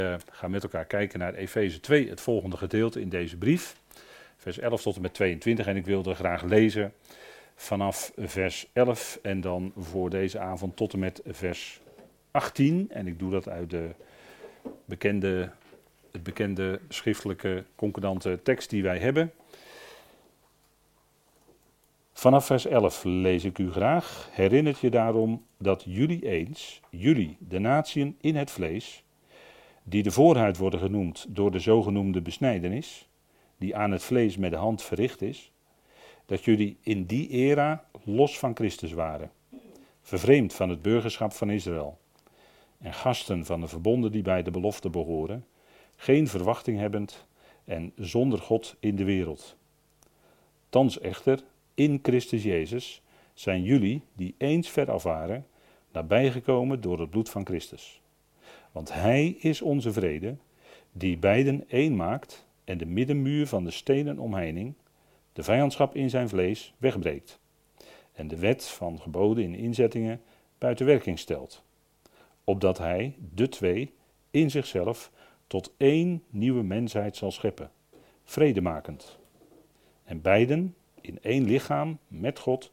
We gaan met elkaar kijken naar Efeze 2, het volgende gedeelte in deze brief. Vers 11 tot en met 22. En ik wilde graag lezen vanaf vers 11 en dan voor deze avond tot en met vers 18. En ik doe dat uit de bekende, het bekende schriftelijke concordante tekst die wij hebben. Vanaf vers 11 lees ik u graag. Herinnert je daarom dat jullie eens, jullie, de natieën in het vlees, die de voorhuid worden genoemd door de zogenoemde besnijdenis, die aan het vlees met de hand verricht is, dat jullie in die era los van Christus waren, vervreemd van het burgerschap van Israël en gasten van de verbonden die bij de belofte behoren, geen verwachting hebbend en zonder God in de wereld. Thans echter, in Christus Jezus, zijn jullie, die eens veraf waren, nabijgekomen door het bloed van Christus. Want Hij is onze vrede, die beiden één maakt en de middenmuur van de stenen omheining, de vijandschap in zijn vlees, wegbreekt. En de wet van geboden in inzettingen buiten werking stelt. Opdat Hij, de twee, in zichzelf tot één nieuwe mensheid zal scheppen, vredemakend. En beiden in één lichaam met God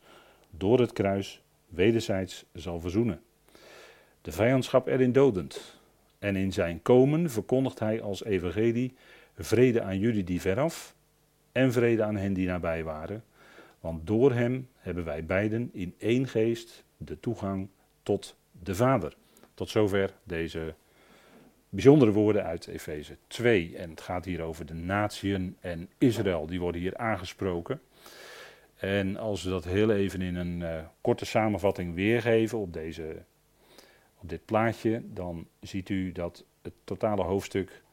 door het kruis wederzijds zal verzoenen. De vijandschap erin dodend, en in zijn komen verkondigt hij als evangelie vrede aan jullie die veraf en vrede aan hen die nabij waren. Want door hem hebben wij beiden in één geest de toegang tot de Vader. Tot zover deze bijzondere woorden uit Efeze 2. En het gaat hier over de natieën en Israël. Die worden hier aangesproken. En als we dat heel even in een uh, korte samenvatting weergeven op deze op dit plaatje, dan ziet u dat het totale hoofdstuk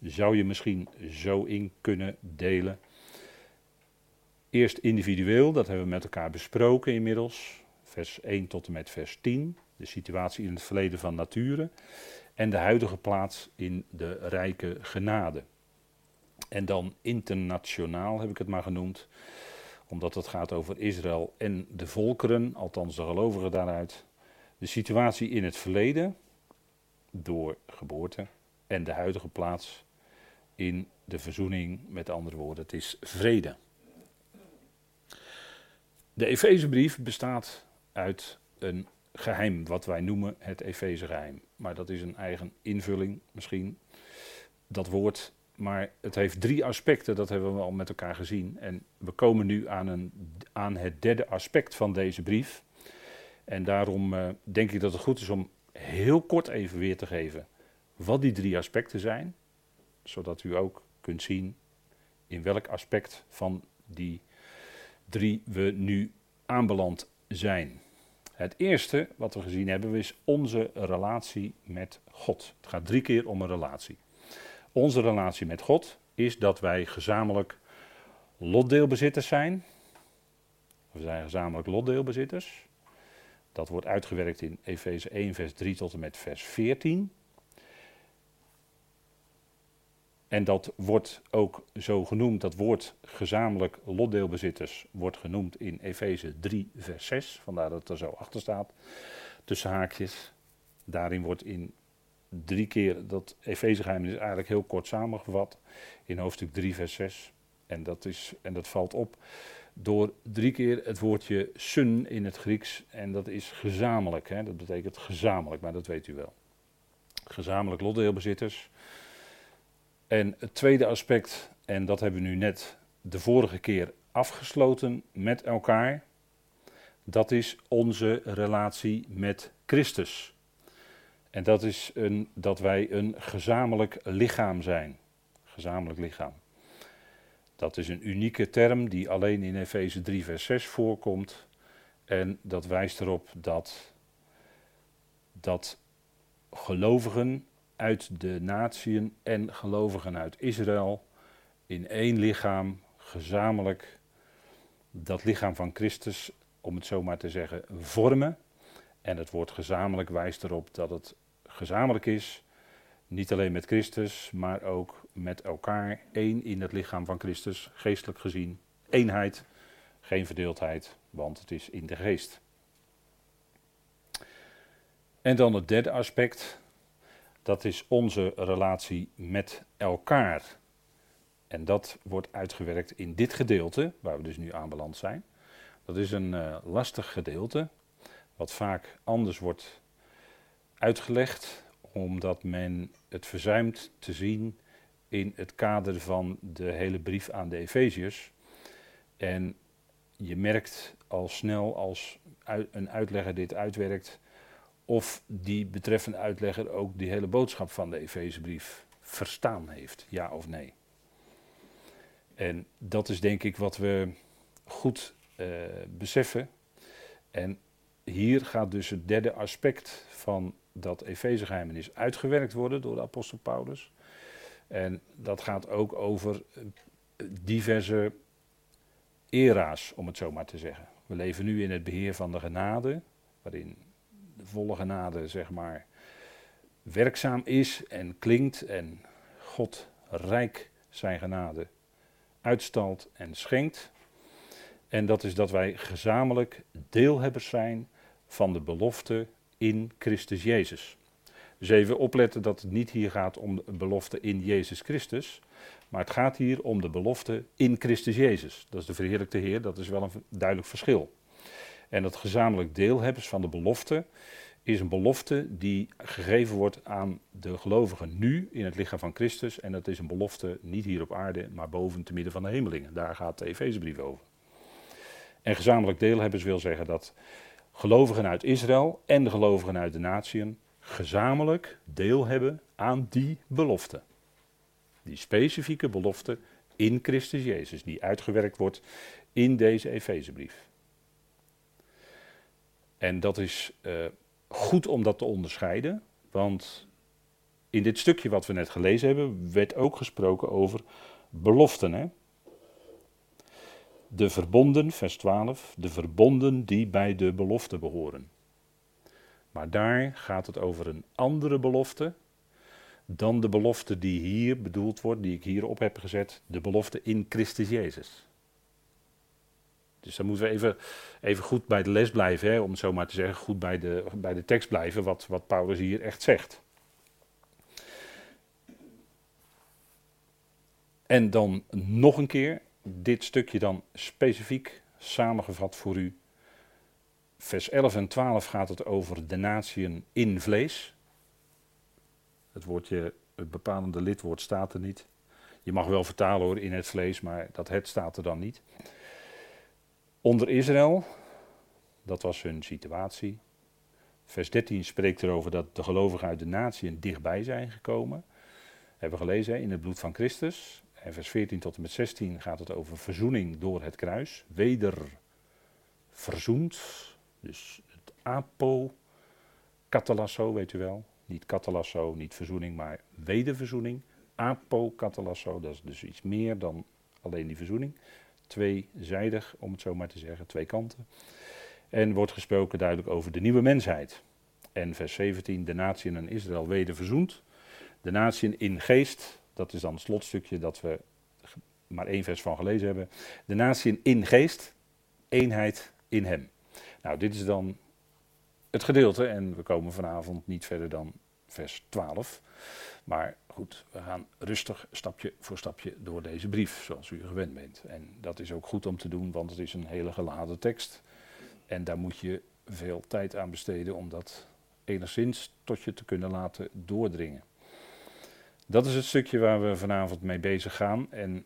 zou je misschien zo in kunnen delen. Eerst individueel, dat hebben we met elkaar besproken inmiddels. Vers 1 tot en met vers 10. De situatie in het verleden van nature. En de huidige plaats in de rijke genade. En dan internationaal heb ik het maar genoemd. Omdat het gaat over Israël en de volkeren, althans de gelovigen daaruit de situatie in het verleden door geboorte en de huidige plaats in de verzoening, met andere woorden, het is vrede. De Efezebrief bestaat uit een geheim, wat wij noemen het Efezegeheim. Maar dat is een eigen invulling misschien, dat woord. Maar het heeft drie aspecten, dat hebben we al met elkaar gezien. En we komen nu aan, een, aan het derde aspect van deze brief. En daarom uh, denk ik dat het goed is om heel kort even weer te geven wat die drie aspecten zijn, zodat u ook kunt zien in welk aspect van die drie we nu aanbeland zijn. Het eerste wat we gezien hebben is onze relatie met God. Het gaat drie keer om een relatie. Onze relatie met God is dat wij gezamenlijk lotdeelbezitters zijn. We zijn gezamenlijk lotdeelbezitters. Dat wordt uitgewerkt in Efeze 1, vers 3 tot en met vers 14. En dat wordt ook zo genoemd, dat woord gezamenlijk lotdeelbezitters wordt genoemd in Efeze 3, vers 6. Vandaar dat het er zo achter staat, tussen haakjes. Daarin wordt in drie keer, dat Efezegeheim is eigenlijk heel kort samengevat, in hoofdstuk 3, vers 6. En dat, is, en dat valt op door drie keer het woordje sun in het Grieks. En dat is gezamenlijk. Hè? Dat betekent gezamenlijk, maar dat weet u wel. Gezamenlijk lotdeelbezitters. En het tweede aspect, en dat hebben we nu net de vorige keer afgesloten met elkaar. Dat is onze relatie met Christus. En dat is een, dat wij een gezamenlijk lichaam zijn. Gezamenlijk lichaam. Dat is een unieke term die alleen in Efeze 3, vers 6 voorkomt. En dat wijst erop dat, dat gelovigen uit de natieën en gelovigen uit Israël in één lichaam gezamenlijk dat lichaam van Christus, om het zo maar te zeggen, vormen. En het woord gezamenlijk wijst erop dat het gezamenlijk is niet alleen met Christus, maar ook met elkaar één in het lichaam van Christus, geestelijk gezien. Eenheid, geen verdeeldheid, want het is in de geest. En dan het derde aspect, Dat is onze relatie met elkaar. En dat wordt uitgewerkt in dit gedeelte, waar we dus nu aanbeland zijn. Dat is een uh, lastig gedeelte, wat vaak anders wordt uitgelegd, omdat men het verzuimt te zien in het kader van de hele brief aan de Efeziërs. En je merkt al snel als een uitlegger dit uitwerkt, of die betreffende uitlegger ook die hele boodschap van de Efezebrief verstaan heeft, ja of nee. En dat is denk ik wat we goed uh, beseffen. En hier gaat dus het derde aspect van dat Efezegeheimenis uitgewerkt worden door de apostel Paulus. En dat gaat ook over eh, diverse era's, om het zo maar te zeggen. We leven nu in het beheer van de genade, waarin de volle genade, zeg maar, werkzaam is en klinkt en God rijk zijn genade uitstalt en schenkt. En dat is dat wij gezamenlijk deelhebbers zijn van de belofte in Christus Jezus. Dus even opletten dat het niet hier gaat om de belofte in Jezus Christus, maar het gaat hier om de belofte in Christus Jezus. Dat is de verheerlijkte Heer, dat is wel een duidelijk verschil. En dat gezamenlijk deelhebbers van de belofte is een belofte die gegeven wordt aan de gelovigen nu in het lichaam van Christus. En dat is een belofte niet hier op aarde, maar boven te midden van de hemelingen. Daar gaat de Efezebrief over. En gezamenlijk deelhebbers wil zeggen dat gelovigen uit Israël en de gelovigen uit de natieën gezamenlijk deel hebben aan die belofte. Die specifieke belofte in Christus Jezus, die uitgewerkt wordt in deze Efezebrief. En dat is uh, goed om dat te onderscheiden, want in dit stukje wat we net gelezen hebben, werd ook gesproken over beloften. Hè? De verbonden, vers 12, de verbonden die bij de belofte behoren. Maar daar gaat het over een andere belofte dan de belofte die hier bedoeld wordt, die ik hierop heb gezet, de belofte in Christus Jezus. Dus dan moeten we even, even goed bij de les blijven, hè, om het zo maar te zeggen, goed bij de, bij de tekst blijven, wat, wat Paulus hier echt zegt. En dan nog een keer, dit stukje dan specifiek samengevat voor u. Vers 11 en 12 gaat het over de natieën in vlees. Het woordje, het bepalende lidwoord staat er niet. Je mag wel vertalen hoor in het vlees, maar dat het staat er dan niet. Onder Israël, dat was hun situatie. Vers 13 spreekt erover dat de gelovigen uit de natie dichtbij zijn gekomen. Hebben we gelezen in het bloed van Christus. En vers 14 tot en met 16 gaat het over verzoening door het kruis. Weder verzoend. Dus het apo katalasso, weet u wel. Niet katalasso, niet verzoening, maar wederverzoening. Apo katalasso, dat is dus iets meer dan alleen die verzoening tweezijdig, om het zo maar te zeggen, twee kanten. En wordt gesproken duidelijk over de nieuwe mensheid. En vers 17, de natie en Israël weder verzoend. De natie in geest, dat is dan het slotstukje dat we maar één vers van gelezen hebben. De natie in geest, eenheid in hem. Nou, dit is dan het gedeelte en we komen vanavond niet verder dan vers 12. Maar goed, we gaan rustig stapje voor stapje door deze brief, zoals u gewend bent. En dat is ook goed om te doen, want het is een hele geladen tekst. En daar moet je veel tijd aan besteden om dat enigszins tot je te kunnen laten doordringen. Dat is het stukje waar we vanavond mee bezig gaan. En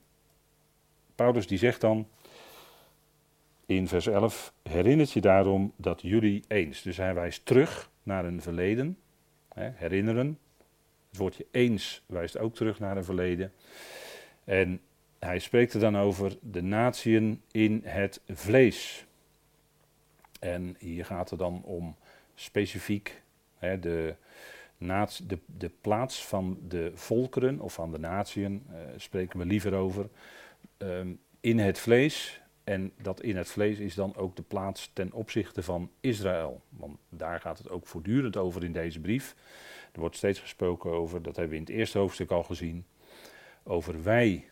Paulus die zegt dan in vers 11, herinnert je daarom dat jullie eens. Dus hij wijst terug naar een verleden, hè, herinneren, het woordje eens wijst ook terug naar een verleden. En hij spreekt er dan over de natieën in het vlees. En hier gaat het dan om specifiek hè, de, de, de, plaats van de volkeren of van de natieën, uh, spreken we liever over, ehm, in het vlees. En dat in het vlees is dan ook de plaats ten opzichte van Israël. Want daar gaat het ook voortdurend over in deze brief. Er wordt steeds gesproken over, dat hebben we in het eerste hoofdstuk al gezien, over wij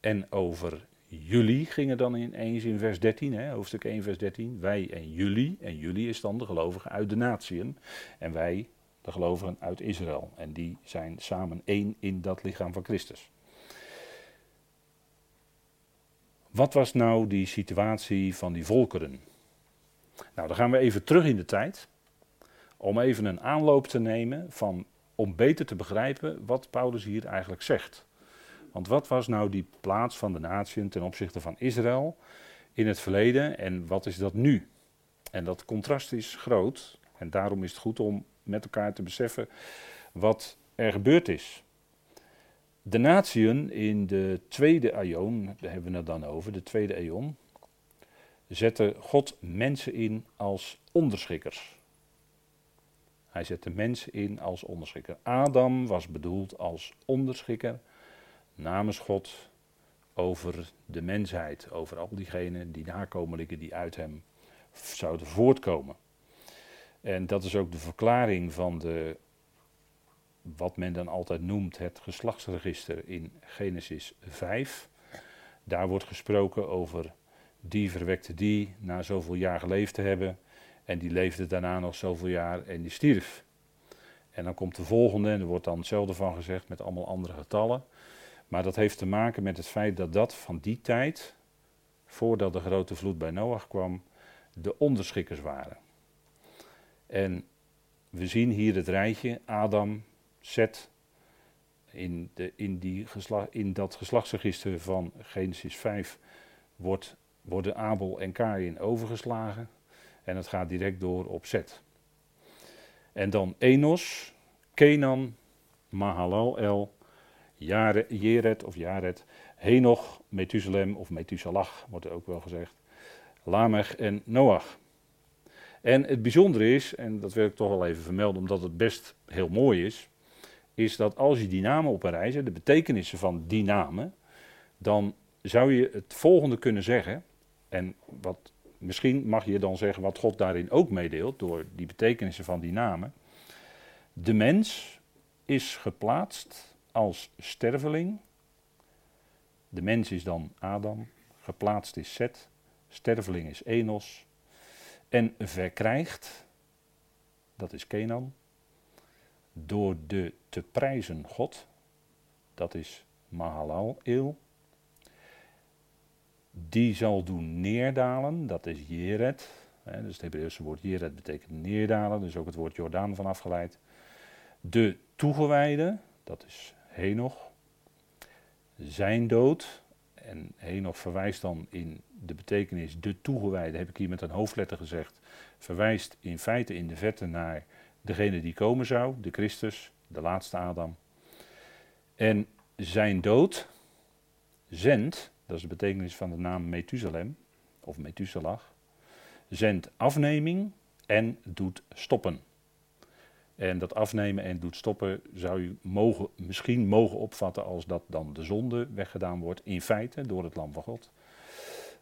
en over jullie gingen dan ineens in vers 13, hè, hoofdstuk 1 vers 13. Wij en jullie, en jullie is dan de gelovigen uit de natieën. En wij de gelovigen uit Israël. En die zijn samen één in dat lichaam van Christus. Wat was nou die situatie van die volkeren? Nou, dan gaan we even terug in de tijd. Om even een aanloop te nemen van, om beter te begrijpen wat Paulus hier eigenlijk zegt. Want wat was nou die plaats van de natie ten opzichte van Israël in het verleden en wat is dat nu? En dat contrast is groot en daarom is het goed om met elkaar te beseffen wat er gebeurd is. De natieën in de tweede eon, daar hebben we het dan over, de tweede eon, zette God mensen in als onderschikkers. Hij zette mensen in als onderschikker. Adam was bedoeld als onderschikker namens God over de mensheid, over al diegenen, die nakomelingen die uit hem zouden voortkomen. En dat is ook de verklaring van de, wat men dan altijd noemt het geslachtsregister in Genesis 5. Daar wordt gesproken over die verwekte die na zoveel jaar geleefd te hebben. En die leefde daarna nog zoveel jaar en die stierf. En dan komt de volgende en er wordt dan hetzelfde van gezegd met allemaal andere getallen. Maar dat heeft te maken met het feit dat dat van die tijd, voordat de grote vloed bij Noach kwam, de onderschikkers waren. En we zien hier het rijtje Adam, Seth, in, de, in, die in dat geslachtsregister van Genesis 5 wordt, worden Abel en Kain overgeslagen. En het gaat direct door op Seth. En dan Enos, Kenan, Mahalalel, of Jared, Henoch, Methuselem of Methuselah wordt er ook wel gezegd, Lamech en Noach. En het bijzondere is, en dat wil ik toch wel even vermelden omdat het best heel mooi is, is dat als je die namen op een rij de betekenissen van die namen, dan zou je het volgende kunnen zeggen. En wat, misschien mag je dan zeggen wat God daarin ook meedeelt door die betekenissen van die namen. De mens is geplaatst als sterveling. De mens is dan Adam, geplaatst is Seth, sterveling is Enos. En verkrijgt, dat is Kenan, door de te prijzen God, dat is Mahalal Il. Die zal doen neerdalen, dat is Jered. Hè, dus het Hebreeuwse woord Jered betekent neerdalen, dus ook het woord Jordaan van afgeleid. De toegewijde, dat is Henoch. Zijn dood, en Henoch verwijst dan in de betekenis de toegewijde, heb ik hier met een hoofdletter gezegd, verwijst in feite in de verte naar degene die komen zou, de Christus, de laatste Adam. En zijn dood zendt, dat is de betekenis van de naam Methusalem, of Methuselah, zendt afneming en doet stoppen. En dat afnemen en doet stoppen zou u mogen, misschien mogen opvatten als dat dan de zonde weggedaan wordt, in feite door het Lam van God.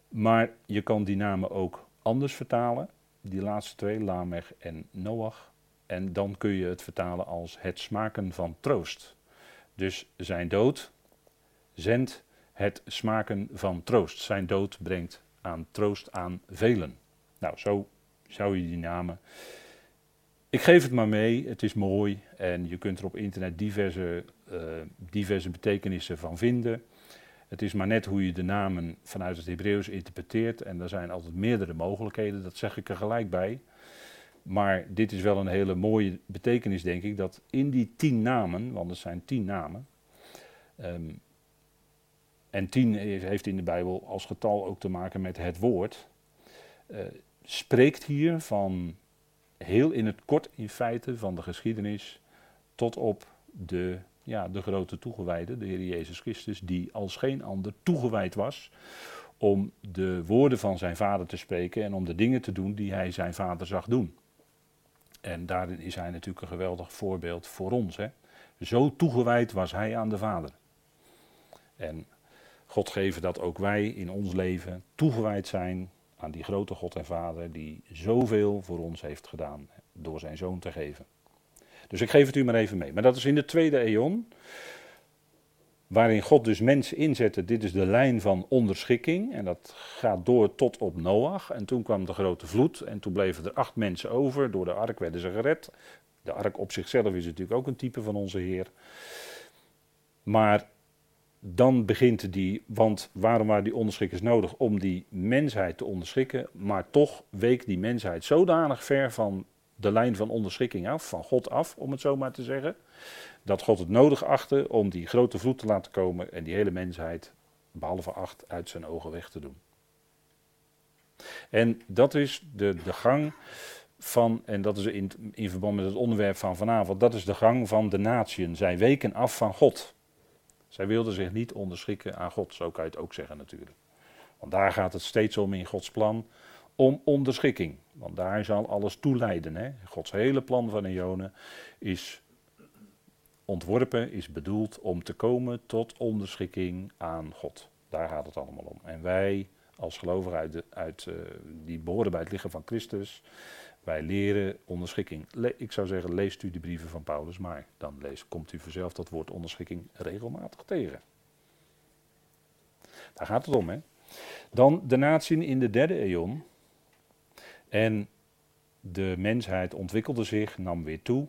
Maar je kan die namen ook anders vertalen, die laatste twee, Lamech en Noach. En dan kun je het vertalen als het smaken van troost. Dus zijn dood zendt het smaken van troost. Zijn dood brengt aan troost aan velen. Nou, zo zou je die namen ik geef het maar mee, het is mooi en je kunt er op internet diverse, uh, diverse betekenissen van vinden. Het is maar net hoe je de namen vanuit het Hebreeuws interpreteert en er zijn altijd meerdere mogelijkheden, dat zeg ik er gelijk bij. Maar dit is wel een hele mooie betekenis, denk ik, dat in die tien namen, want er zijn tien namen, um, en tien heeft in de Bijbel als getal ook te maken met het woord, uh, spreekt hier van heel in het kort in feite van de geschiedenis tot op de, ja, de grote toegewijde, de Heer Jezus Christus, die als geen ander toegewijd was om de woorden van zijn vader te spreken en om de dingen te doen die hij zijn vader zag doen. En daarin is hij natuurlijk een geweldig voorbeeld voor ons. Hè? Zo toegewijd was hij aan de vader. En God geven dat ook wij in ons leven toegewijd zijn aan die grote God en Vader die zoveel voor ons heeft gedaan door zijn zoon te geven. Dus ik geef het u maar even mee. Maar dat is in de tweede eon, waarin God dus mensen inzette. Dit is de lijn van onderschikking en dat gaat door tot op Noach. En toen kwam de grote vloed en toen bleven er acht mensen over. Door de ark werden ze gered. De ark op zichzelf is natuurlijk ook een type van onze Heer. Maar dan begint die, want waarom waren die onderschikkers nodig? Om die mensheid te onderschikken, maar toch week die mensheid zodanig ver van de lijn van onderschikking af, van God af, om het zo maar te zeggen, dat God het nodig achtte om die grote vloed te laten komen en die hele mensheid, behalve acht, uit zijn ogen weg te doen. En dat is de, de gang van, en dat is in, in verband met het onderwerp van vanavond, dat is de gang van de natieën. Zij weken af van God. Zij wilden zich niet onderschikken aan God, zo kan je het ook zeggen natuurlijk. Want daar gaat het steeds om in Gods plan, om onderschikking. Want daar zal alles toe leiden. Hè? Gods hele plan van Eonen is ontworpen, is bedoeld om te komen tot onderschikking aan God. Daar gaat het allemaal om. En wij als gelovigen uit, uh, die behoren bij het lichaam van Christus, wij leren onderschikking. ik zou zeggen, leest u de brieven van Paulus, maar dan leest, komt u vanzelf dat woord onderschikking regelmatig tegen. Daar gaat het om, hè. Dan de natieën in de derde eeuw. En de mensheid ontwikkelde zich, nam weer toe.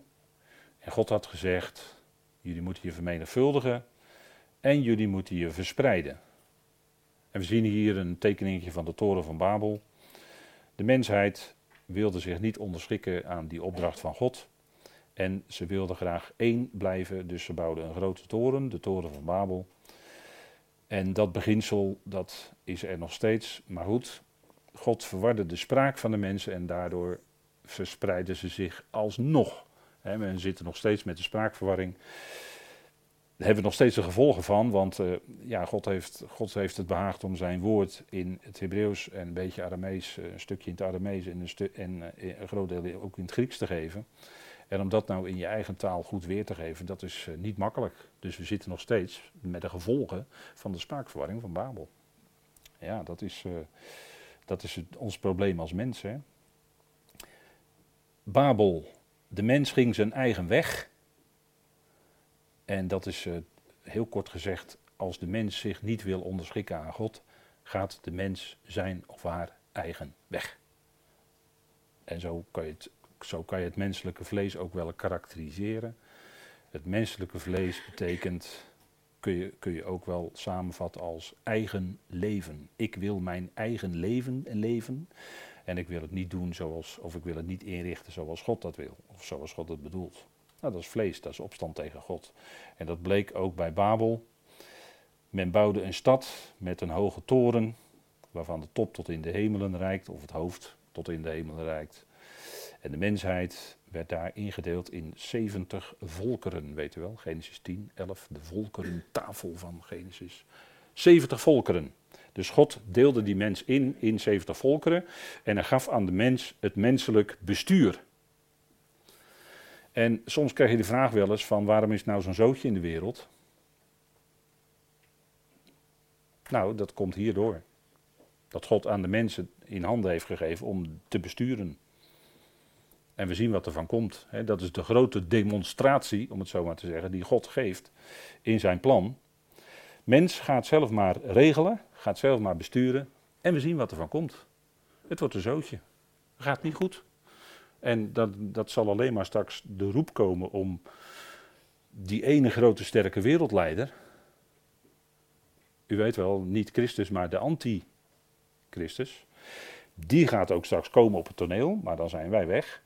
En God had gezegd, jullie moeten je vermenigvuldigen en jullie moeten je verspreiden. En we zien hier een tekeningetje van de toren van Babel. De mensheid wilde zich niet onderschikken aan die opdracht van God. En ze wilden graag één blijven, dus ze bouwden een grote toren, de toren van Babel. En dat beginsel, dat is er nog steeds. Maar goed, God verwarde de spraak van de mensen en daardoor verspreiden ze zich alsnog. We zitten nog steeds met de spraakverwarring. Daar hebben we nog steeds de gevolgen van, want uh, ja, God, heeft, heeft het behaagd om zijn woord in het Hebreeuws en een beetje Aramees, eh, een stukje in het Aramees en, een, en uh, een groot deel ook in het Grieks te geven. En om dat nou in je eigen taal goed weer te geven, dat is niet makkelijk. Dus we zitten nog steeds met de gevolgen van de spraakverwarring van Babel. Ja, dat is, dat is het, ons probleem als mensen. Babel, de mens ging zijn eigen weg. En dat is uh, heel kort gezegd, als de mens zich niet wil onderschikken aan God, gaat de mens zijn of haar eigen weg. En zo kan je het, zo kan je het menselijke vlees ook wel karakteriseren. Het menselijke vlees betekent, kun je, kun je ook wel samenvatten als eigen leven. Ik wil mijn eigen leven leven. En ik wil het niet doen zoals, of ik wil het niet inrichten zoals God dat wil, of zoals God het bedoelt. Nou, dat is vlees, dat is opstand tegen God. En dat bleek ook bij Babel. Men bouwde een stad met een hoge toren, waarvan de top tot in de hemelen reikt, of het hoofd tot in de hemelen reikt. En de mensheid werd daar ingedeeld in 70 volkeren, weet u wel, Genesis 10, 11, de volkerentafel van Genesis. 70 volkeren. Dus God deelde die mens in in 70 volkeren en hij gaf aan de mens het menselijk bestuur. En soms krijg je de vraag wel eens van waarom is nou zo'n zootje in de wereld? Nou, dat komt hierdoor. Dat God aan de mensen in handen heeft gegeven om te besturen. En we zien wat er van komt. Dat is de grote demonstratie, om het zo maar te zeggen, die God geeft in zijn plan. Mens gaat zelf maar regelen, gaat zelf maar besturen. En we zien wat er van komt. Het wordt een zootje. Gaat niet goed. En dat, dat zal alleen maar straks de roep komen om die ene grote sterke wereldleider. U weet wel, niet Christus, maar de anti-Christus. Die gaat ook straks komen op het toneel, maar dan zijn wij weg.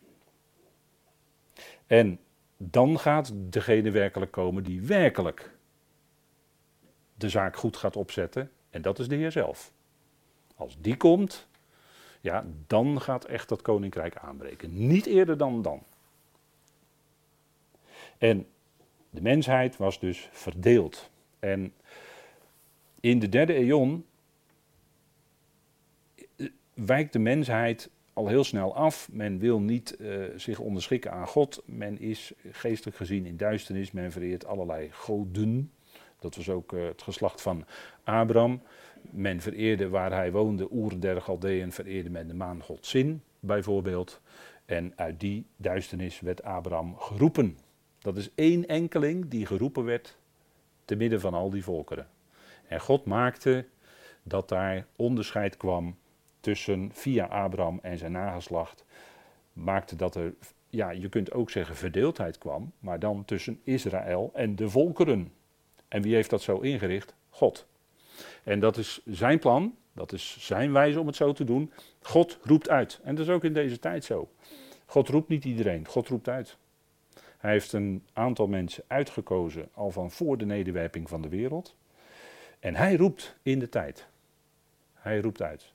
En dan gaat degene werkelijk komen die werkelijk de zaak goed gaat opzetten. En dat is de Heer zelf. Als die komt, ja, dan gaat echt dat koninkrijk aanbreken. Niet eerder dan dan. En de mensheid was dus verdeeld. En in de derde eeuw eh, wijkt de mensheid al heel snel af. Men wil niet uh, zich onderschikken aan God. Men is geestelijk gezien in duisternis. Men vereert allerlei goden. Dat was ook uh, het geslacht van Abraham. Men vereerde waar hij woonde, Oer der Galdeën, vereerde men de maangod Zin bijvoorbeeld. En uit die duisternis werd Abraham geroepen. Dat is één enkeling die geroepen werd te midden van al die volkeren. En God maakte dat daar onderscheid kwam tussen via Abraham en zijn nageslacht. Maakte dat er ja, je kunt ook zeggen verdeeldheid kwam, maar dan tussen Israël en de volkeren. En wie heeft dat zo ingericht? God. En dat is zijn plan, dat is zijn wijze om het zo te doen. God roept uit. En dat is ook in deze tijd zo. God roept niet iedereen, God roept uit. Hij heeft een aantal mensen uitgekozen al van voor de nederwerping van de wereld. En hij roept in de tijd. Hij roept uit.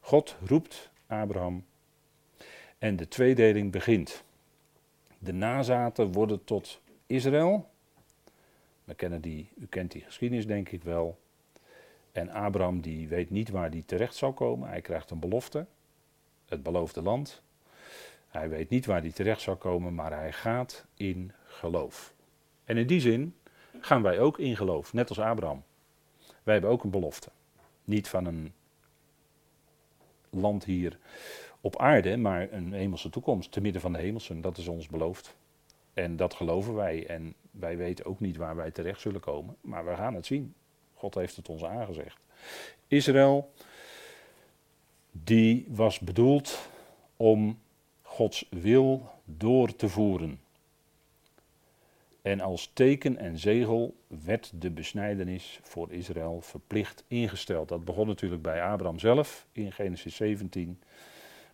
God roept Abraham. En de tweedeling begint. De nazaten worden tot Israël. We kennen die, u kent die geschiedenis denk ik wel. En Abraham die weet niet waar hij terecht zal komen. Hij krijgt een belofte, het beloofde land. Hij weet niet waar hij terecht zal komen, maar hij gaat in geloof. En in die zin gaan wij ook in geloof, net als Abraham. Wij hebben ook een belofte. Niet van een land hier op aarde, maar een hemelse toekomst, te midden van de hemelsen. Dat is ons beloofd. En dat geloven wij. En wij weten ook niet waar wij terecht zullen komen, maar we gaan het zien. God heeft het ons aangezegd. Israël, die was bedoeld om Gods wil door te voeren. En als teken en zegel werd de besnijdenis voor Israël verplicht ingesteld. Dat begon natuurlijk bij Abraham zelf in Genesis 17.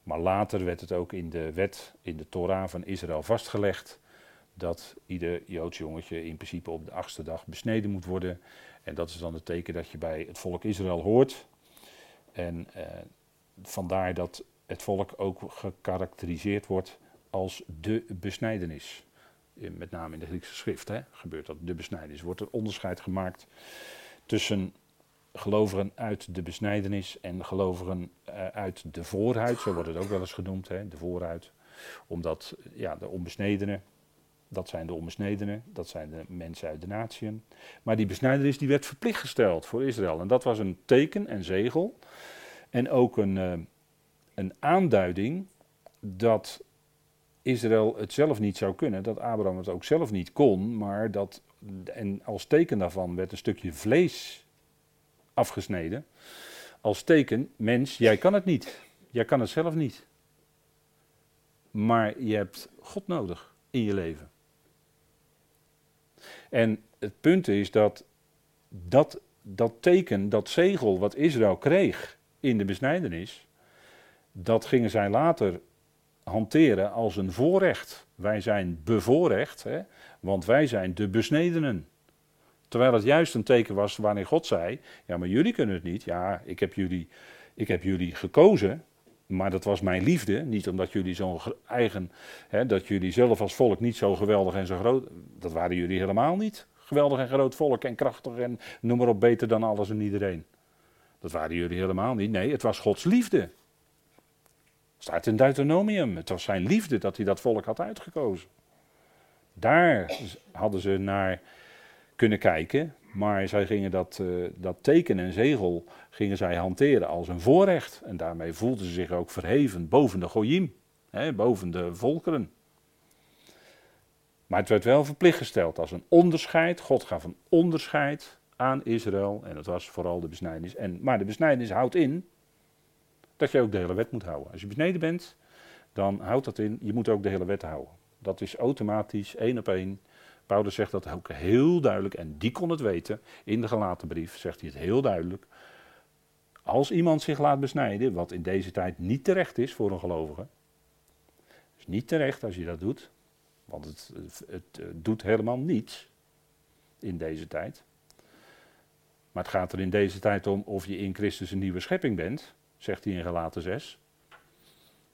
Maar later werd het ook in de wet, in de Torah van Israël vastgelegd. Dat ieder Joods jongetje in principe op de achtste dag besneden moet worden. En dat is dan het teken dat je bij het volk Israël hoort. En eh, vandaar dat het volk ook gekarakteriseerd wordt als de besnijdenis. Met name in de Griekse schrift hè, gebeurt dat, de besnijdenis. Wordt er onderscheid gemaakt tussen gelovigen uit de besnijdenis en gelovigen uh, uit de voorhuid, zo wordt het ook wel eens genoemd, hè, de voorhuid. Omdat ja, de onbesnedenen, dat zijn de onbesnedenen, dat zijn de mensen uit de natieën. Maar die besnijdenis die werd verplicht gesteld voor Israël. En dat was een teken en zegel. En ook een, uh, een aanduiding dat Israël het zelf niet zou kunnen, dat Abraham het ook zelf niet kon, maar dat, en als teken daarvan werd een stukje vlees afgesneden. Als teken, mens, jij kan het niet. Jij kan het zelf niet. Maar je hebt God nodig in je leven. En het punt is dat dat, dat teken, dat zegel wat Israël kreeg in de besnijdenis, dat gingen zij later hanteren als een voorrecht. Wij zijn bevoorrecht, hè, want wij zijn de besnedenen. Terwijl het juist een teken was wanneer God zei: Ja, maar jullie kunnen het niet. Ja, ik heb jullie, ik heb jullie gekozen. Maar dat was mijn liefde. Niet omdat jullie zo'n eigen. Hè, dat jullie zelf als volk niet zo geweldig en zo groot. Dat waren jullie helemaal niet. Geweldig en groot volk en krachtig en noem maar op, beter dan alles en iedereen. Dat waren jullie helemaal niet. Nee, het was Gods liefde. Staat in Deuteronomium. Het was zijn liefde dat hij dat volk had uitgekozen. Daar hadden ze naar kunnen kijken. Maar zij gingen dat, uh, dat teken en zegel gingen zij hanteren als een voorrecht. En daarmee voelden ze zich ook verheven boven de Goyim, hè, boven de volkeren. Maar het werd wel verplicht gesteld als een onderscheid. God gaf een onderscheid aan Israël. En dat was vooral de besnijdenis. En, maar de besnijdenis houdt in dat je ook de hele wet moet houden. Als je besneden bent, dan houdt dat in, je moet ook de hele wet houden. Dat is automatisch, één op één. Paulus zegt dat ook heel duidelijk, en die kon het weten. In de gelaten brief zegt hij het heel duidelijk. Als iemand zich laat besnijden, wat in deze tijd niet terecht is voor een gelovige. is niet terecht als je dat doet, want het, het, het doet helemaal niets in deze tijd. Maar het gaat er in deze tijd om of je in Christus een nieuwe schepping bent zegt hij in Galaten 6.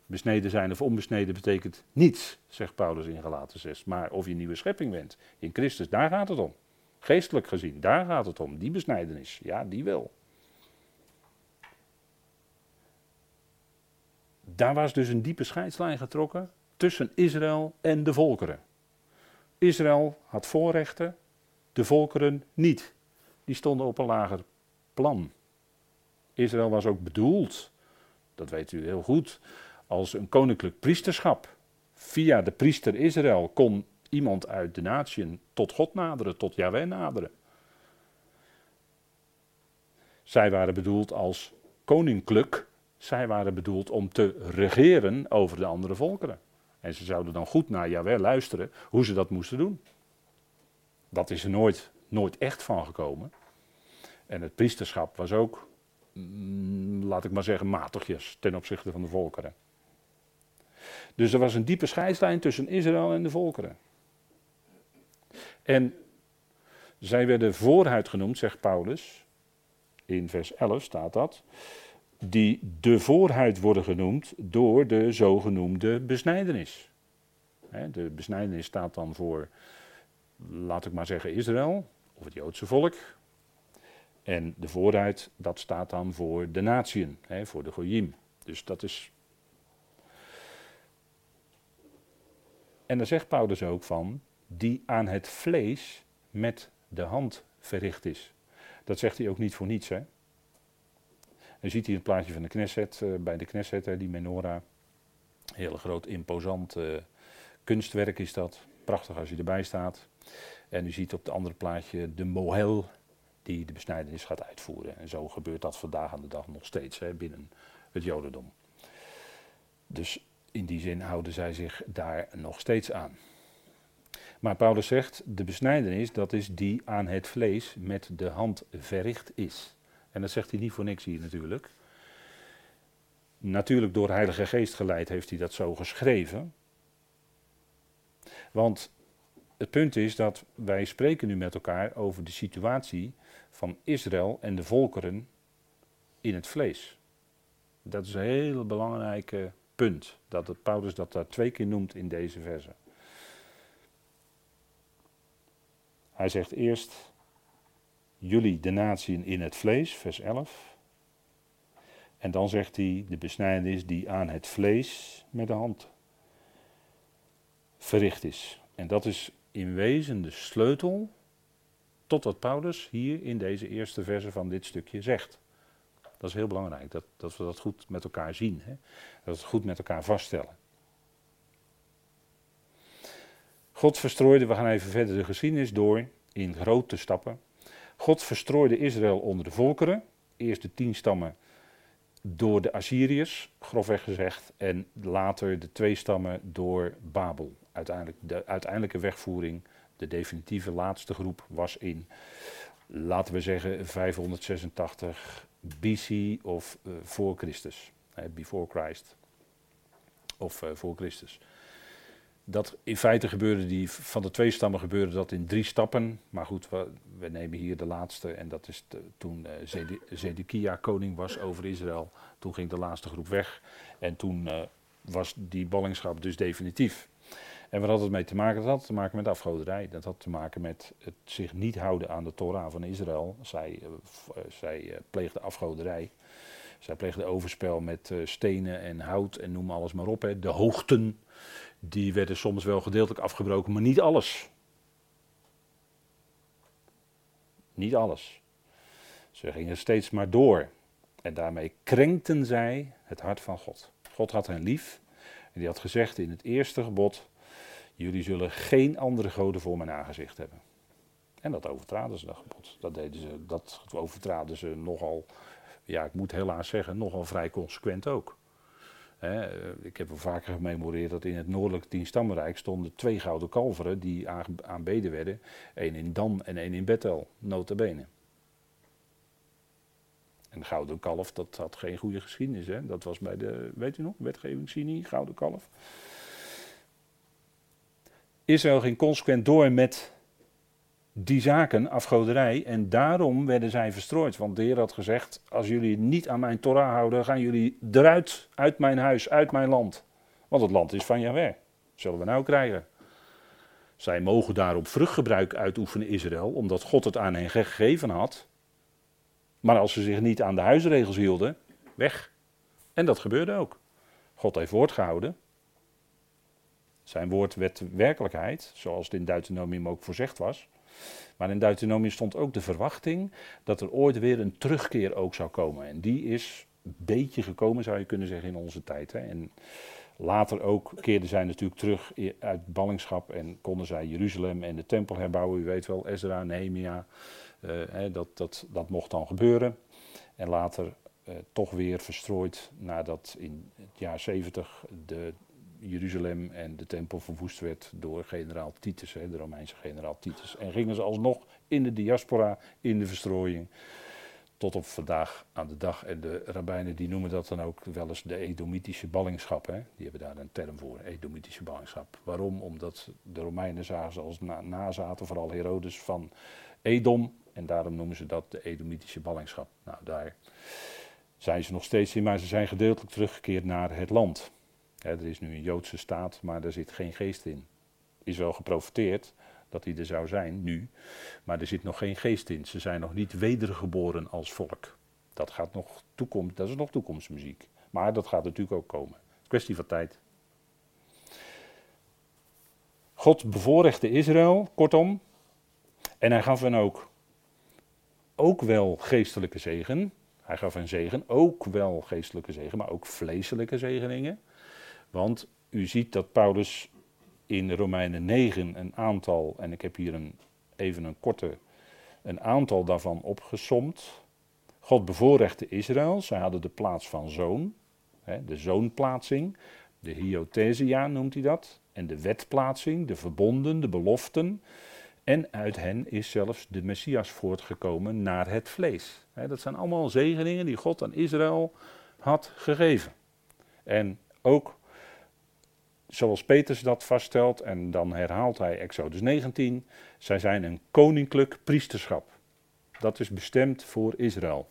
Besneden zijn of onbesneden betekent niets, zegt Paulus in Galaten 6. Maar of je nieuwe schepping bent in Christus, daar gaat het om. Geestelijk gezien, daar gaat het om. Die besnijdenis, ja, die wel. Daar was dus een diepe scheidslijn getrokken tussen Israël en de volkeren. Israël had voorrechten, de volkeren niet. Die stonden op een lager plan. Israël was ook bedoeld, dat weet u heel goed, als een koninklijk priesterschap. Via de priester Israël kon iemand uit de natie tot God naderen, tot Yahweh naderen. Zij waren bedoeld als koninklijk, zij waren bedoeld om te regeren over de andere volkeren. En ze zouden dan goed naar Jawel luisteren hoe ze dat moesten doen. Dat is er nooit, nooit echt van gekomen. En het priesterschap was ook, mm, laat ik maar zeggen, matigjes ten opzichte van de volkeren. Dus er was een diepe scheidslijn tussen Israël en de volkeren. En zij werden vooruit genoemd, zegt Paulus. In vers 11 staat dat. Die de voorhuid worden genoemd door de zogenoemde besnijdenis. De besnijdenis staat dan voor, laat ik maar zeggen, Israël, of het Joodse volk. En de vooruit, dat staat dan voor de natieën, voor de Goyim. Dus dat is. En daar zegt Paulus ook van, die aan het vlees met de hand verricht is. Dat zegt hij ook niet voor niets. Hè? Je ziet hier het plaatje van de Knesset, uh, bij de Knesset, hè, die menorah. Heel groot, imposant uh, kunstwerk is dat. Prachtig als je erbij staat. En u ziet op het andere plaatje de mohel die de besnijdenis gaat uitvoeren. En zo gebeurt dat vandaag aan de dag nog steeds hè, binnen het Jodendom. Dus in die zin houden zij zich daar nog steeds aan. Maar Paulus zegt, de besnijdenis, dat is die aan het vlees met de hand verricht is. En dat zegt hij niet voor niks hier natuurlijk. Natuurlijk door Heilige Geest geleid heeft hij dat zo geschreven. Want het punt is dat wij spreken nu met elkaar over de situatie van Israël en de volkeren in het vlees. Dat is een heel belangrijk punt, dat het Paulus dat daar twee keer noemt in deze verse. Hij zegt eerst, jullie de natieën in het vlees, vers 11. En dan zegt hij, de besnijdenis die aan het vlees met de hand verricht is. En dat is in wezen de sleutel tot wat Paulus hier in deze eerste verse van dit stukje zegt. Dat is heel belangrijk, dat, dat we dat goed met elkaar zien. Hè? Dat we het goed met elkaar vaststellen. God verstrooide, we gaan even verder de geschiedenis door in grote stappen. God verstrooide Israël onder de volkeren. Eerst de tien stammen door de Assyriërs, grofweg gezegd. En later de twee stammen door Babel. Uiteindelijk, de uiteindelijke wegvoering, de definitieve laatste groep, was in, laten we zeggen, 586 BC of uh, voor Christus. before Christ. Of uh, voor Christus dat in feite gebeurde die, van de twee stammen gebeurde dat in drie stappen. Maar goed, we, nemen hier de laatste. En dat is toen uh, Zedekia koning was over Israël. Toen ging de laatste groep weg. En toen was die ballingschap dus definitief. En wat had het mee te maken? Dat had te maken met afgoderij. Dat had te maken met het zich niet houden aan de Torah van Israël. Zij, uh, zij pleegde afgoderij. Zij pleegde overspel met stenen en hout en noem alles maar op. Hè. De hoogten die werden soms wel gedeeltelijk afgebroken, maar niet alles. Niet alles. Ze gingen steeds maar door. En daarmee krenkten zij het hart van God. God had hen lief. En die had gezegd in het eerste gebod: Jullie zullen geen andere goden voor mijn aangezicht hebben. En dat overtraden ze, dat gebod. Dat, deden ze, dat overtraden ze nogal, ja, ik moet helaas zeggen, nogal vrij consequent ook. Eh, ik heb wel vaker gememoreerd dat in het noordelijke tienstammenrijk stonden twee gouden kalveren die aanbeden werden. één in Dan en één in Bethel, nota bene. En gouden kalf, dat had geen goede geschiedenis. Hè? Dat was bij de, weet u nog, wetgevingsinie, gouden kalf. Israël ging consequent door met die zaken, afgoderij, en daarom werden zij verstrooid. Want de Heer had gezegd, als jullie niet aan mijn Torah houden, gaan jullie eruit, uit mijn huis, uit mijn land. Want het land is van Jahweh. Zullen we nou krijgen. Zij mogen daarop vruchtgebruik uitoefenen, Israël, omdat God het aan hen gegeven had. Maar als ze zich niet aan de huisregels hielden, weg. En dat gebeurde ook. God heeft woord gehouden. Zijn woord werd werkelijkheid, zoals het in Deuteronomium ook voorzegd was. Maar in Deuteronomium stond ook de verwachting dat er ooit weer een terugkeer ook zou komen. En die is een beetje gekomen, zou je kunnen zeggen, in onze tijd. Hè. En later ook keerden zij natuurlijk terug uit ballingschap en konden zij Jeruzalem en de tempel herbouwen. U weet wel, Ezra, Nehemia, uh, hè, dat, dat, dat mocht dan gebeuren. En later uh, toch weer verstrooid nadat in het jaar 70 de Jeruzalem en de tempel verwoest werd door generaal Titus, hè, de Romeinse generaal Titus. En gingen ze alsnog in de diaspora, in de verstrooiing, tot op vandaag aan de dag. En de rabbijnen die noemen dat dan ook wel eens de Edomitische ballingschap. Hè. Die hebben daar een term voor, Edomitische ballingschap. Waarom? Omdat de Romeinen zagen ze als na nazaten, vooral Herodes van Edom. En daarom noemen ze dat de Edomitische ballingschap. Nou, daar zijn ze nog steeds in, maar ze zijn gedeeltelijk teruggekeerd naar het land. Er is nu een Joodse staat, maar daar zit geen geest in. Is wel geprofiteerd dat hij er zou zijn, nu, maar er zit nog geen geest in. Ze zijn nog niet wedergeboren als volk. Dat, gaat nog toekomst, dat is nog toekomstmuziek. Maar dat gaat natuurlijk ook komen. Kwestie van tijd. God bevoorrechte Israël, kortom. En hij gaf hen ook, ook wel geestelijke zegen. Hij gaf een zegen, ook wel geestelijke zegen, maar ook vleeselijke zegeningen. Want u ziet dat Paulus in Romeinen 9 een aantal, en ik heb hier een, even een korte, een aantal daarvan opgesomd. God bevoorrechte Israël, zij hadden de plaats van zoon, hè, de zoonplaatsing, de hyothesia noemt hij dat, en de wetplaatsing, de verbonden, de beloften. En uit hen is zelfs de Messias voortgekomen naar het vlees. dat zijn allemaal zegeningen die God aan Israël had gegeven. En ook zoals Petrus dat vaststelt, en dan herhaalt hij Exodus 19, zij zijn een koninklijk priesterschap. Dat is bestemd voor Israël.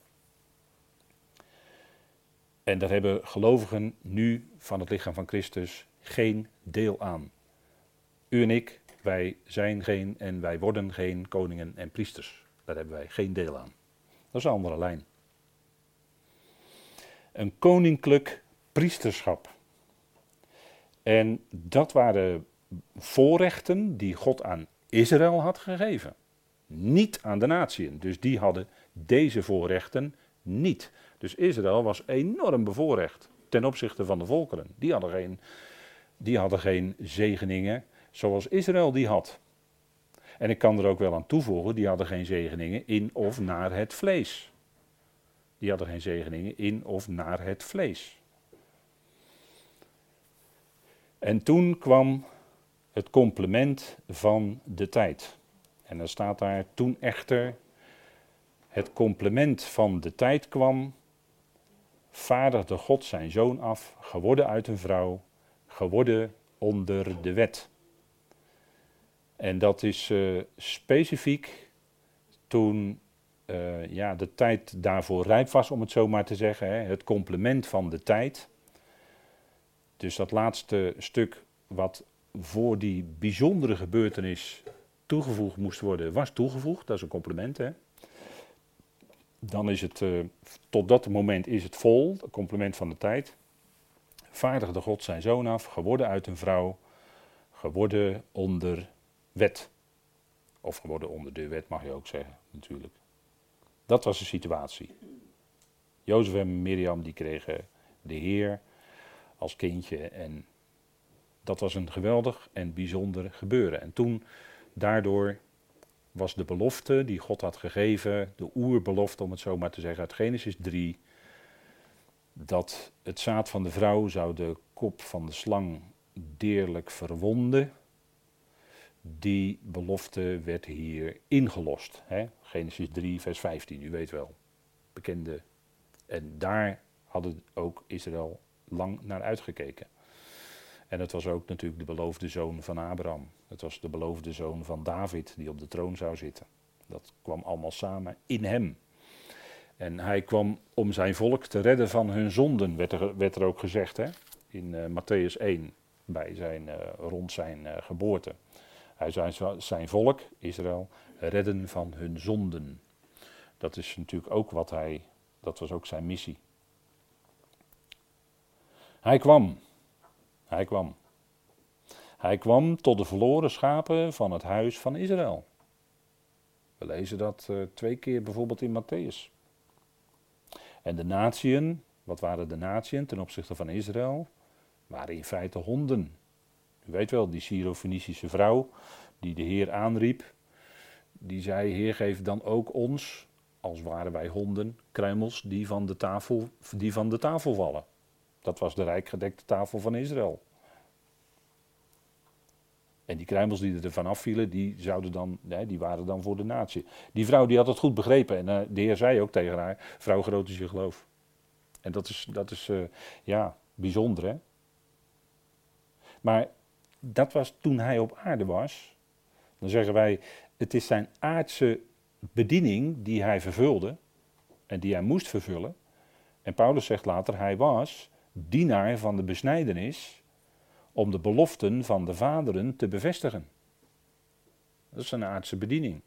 En daar hebben gelovigen nu van het lichaam van Christus geen deel aan. U en ik wij zijn geen en wij worden geen koningen en priesters. Daar hebben wij geen deel aan. Dat is een andere lijn. Een koninklijk priesterschap. En dat waren voorrechten die God aan Israël had gegeven. Niet aan de natieën. Dus die hadden deze voorrechten niet. Dus Israël was enorm bevoorrecht ten opzichte van de volkeren. Die hadden geen, die hadden geen zegeningen zoals Israël die had. En ik kan er ook wel aan toevoegen, die hadden geen zegeningen in of naar het vlees. Die hadden geen zegeningen in of naar het vlees. En toen kwam het complement van de tijd. En dan staat daar, toen echter het complement van de tijd kwam, vaardigde God zijn zoon af, geworden uit een vrouw, geworden onder de wet. En dat is uh, specifiek toen uh, ja, de tijd daarvoor rijp was, om het zo maar te zeggen. Hè, het complement van de tijd. Dus dat laatste stuk wat voor die bijzondere gebeurtenis toegevoegd moest worden, was toegevoegd. Dat is een compliment, hè. Dan is het, uh, tot dat moment is het vol, het complement van de tijd. Vaardigde God zijn zoon af, geworden uit een vrouw, geworden onder wet. Of geworden onder de wet, mag je ook zeggen, natuurlijk. Dat was de situatie. Jozef en Mirjam die kregen de Heer als kindje en dat was een geweldig en bijzonder gebeuren. En toen, daardoor was de belofte die God had gegeven, de oerbelofte om het zo maar te zeggen uit Genesis 3, dat het zaad van de vrouw zou de kop van de slang deerlijk verwonden die belofte werd hier ingelost. Hè? Genesis 3, vers 15, u weet wel. Bekende. En daar hadden ook Israël lang naar uitgekeken. En het was ook natuurlijk de beloofde zoon van Abraham. Het was de beloofde zoon van David die op de troon zou zitten. Dat kwam allemaal samen in hem. En hij kwam om zijn volk te redden van hun zonden, werd er, werd er ook gezegd hè? in uh, Matthäus 1, bij zijn, uh, rond zijn uh, geboorte. Hij zou zijn volk, Israël, redden van hun zonden. Dat is natuurlijk ook wat hij, dat was ook zijn missie. Hij kwam, hij kwam. Hij kwam tot de verloren schapen van het huis van Israël. We lezen dat uh, twee keer bijvoorbeeld in Matthäus. En de natieën, wat waren de natieën ten opzichte van Israël? Waren in feite honden. U weet wel, die Syro-Fenicische vrouw die de Heer aanriep, die zei, Heer geef dan ook ons, als waren wij honden, kruimels die van de tafel, die van de tafel vallen. Dat was de rijkgedekte tafel van Israël. En die kruimels die er vanaf vielen, die, zouden dan, die waren dan voor de natie. Die vrouw die had het goed begrepen. En uh, de Heer zei ook tegen haar, vrouw groot is je geloof. En dat is, dat is uh, ja, bijzonder hè. Maar dat was toen hij op aarde was. Dan zeggen wij, het is zijn aardse bediening die hij vervulde. En die hij moest vervullen. En Paulus zegt later, hij was dienaar van de besnijdenis om de beloften van de vaderen te bevestigen. Dat is een aardse bediening.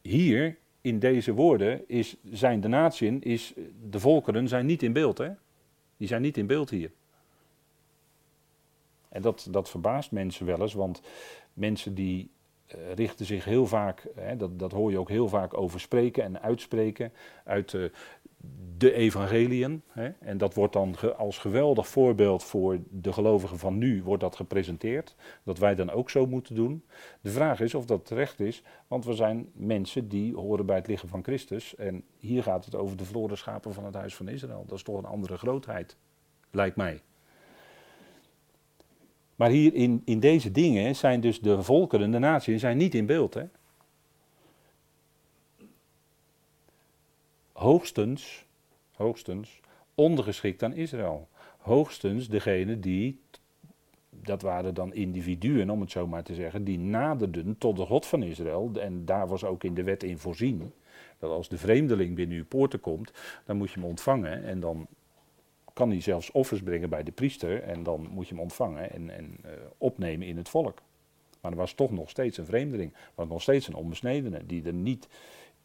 Hier, in deze woorden, is, zijn de natieën, is, de volkeren zijn niet in beeld. Hè? Die zijn niet in beeld hier. En dat, dat verbaast mensen wel eens, want mensen die uh, richten zich heel vaak, hè, dat, dat hoor je ook heel vaak over spreken en uitspreken, uit de evangeliën. Hè, en dat wordt dan als geweldig voorbeeld voor de gelovigen van nu, wordt dat gepresenteerd. Dat wij dan ook zo moeten doen. De vraag is of dat terecht is, want we zijn mensen die horen bij het lichaam van Christus. En hier gaat het over de verloren schapen van het huis van Israël. Dat is toch een andere grootheid, lijkt mij. Maar hier in, in deze dingen zijn dus de volkeren, de naties, zijn niet in beeld. Hè? Hoogstens, hoogstens ondergeschikt aan Israël. Hoogstens degene die, dat waren dan individuen om het zo maar te zeggen, die naderden tot de God van Israël. En daar was ook in de wet in voorzien. Dat als de vreemdeling binnen uw poorten komt, dan moet je hem ontvangen. En dan kan hij zelfs offers brengen bij de priester en dan moet je hem ontvangen en, en uh, opnemen in het volk. Maar er was toch nog steeds een vreemdeling, was nog steeds een onbesnedene, die er niet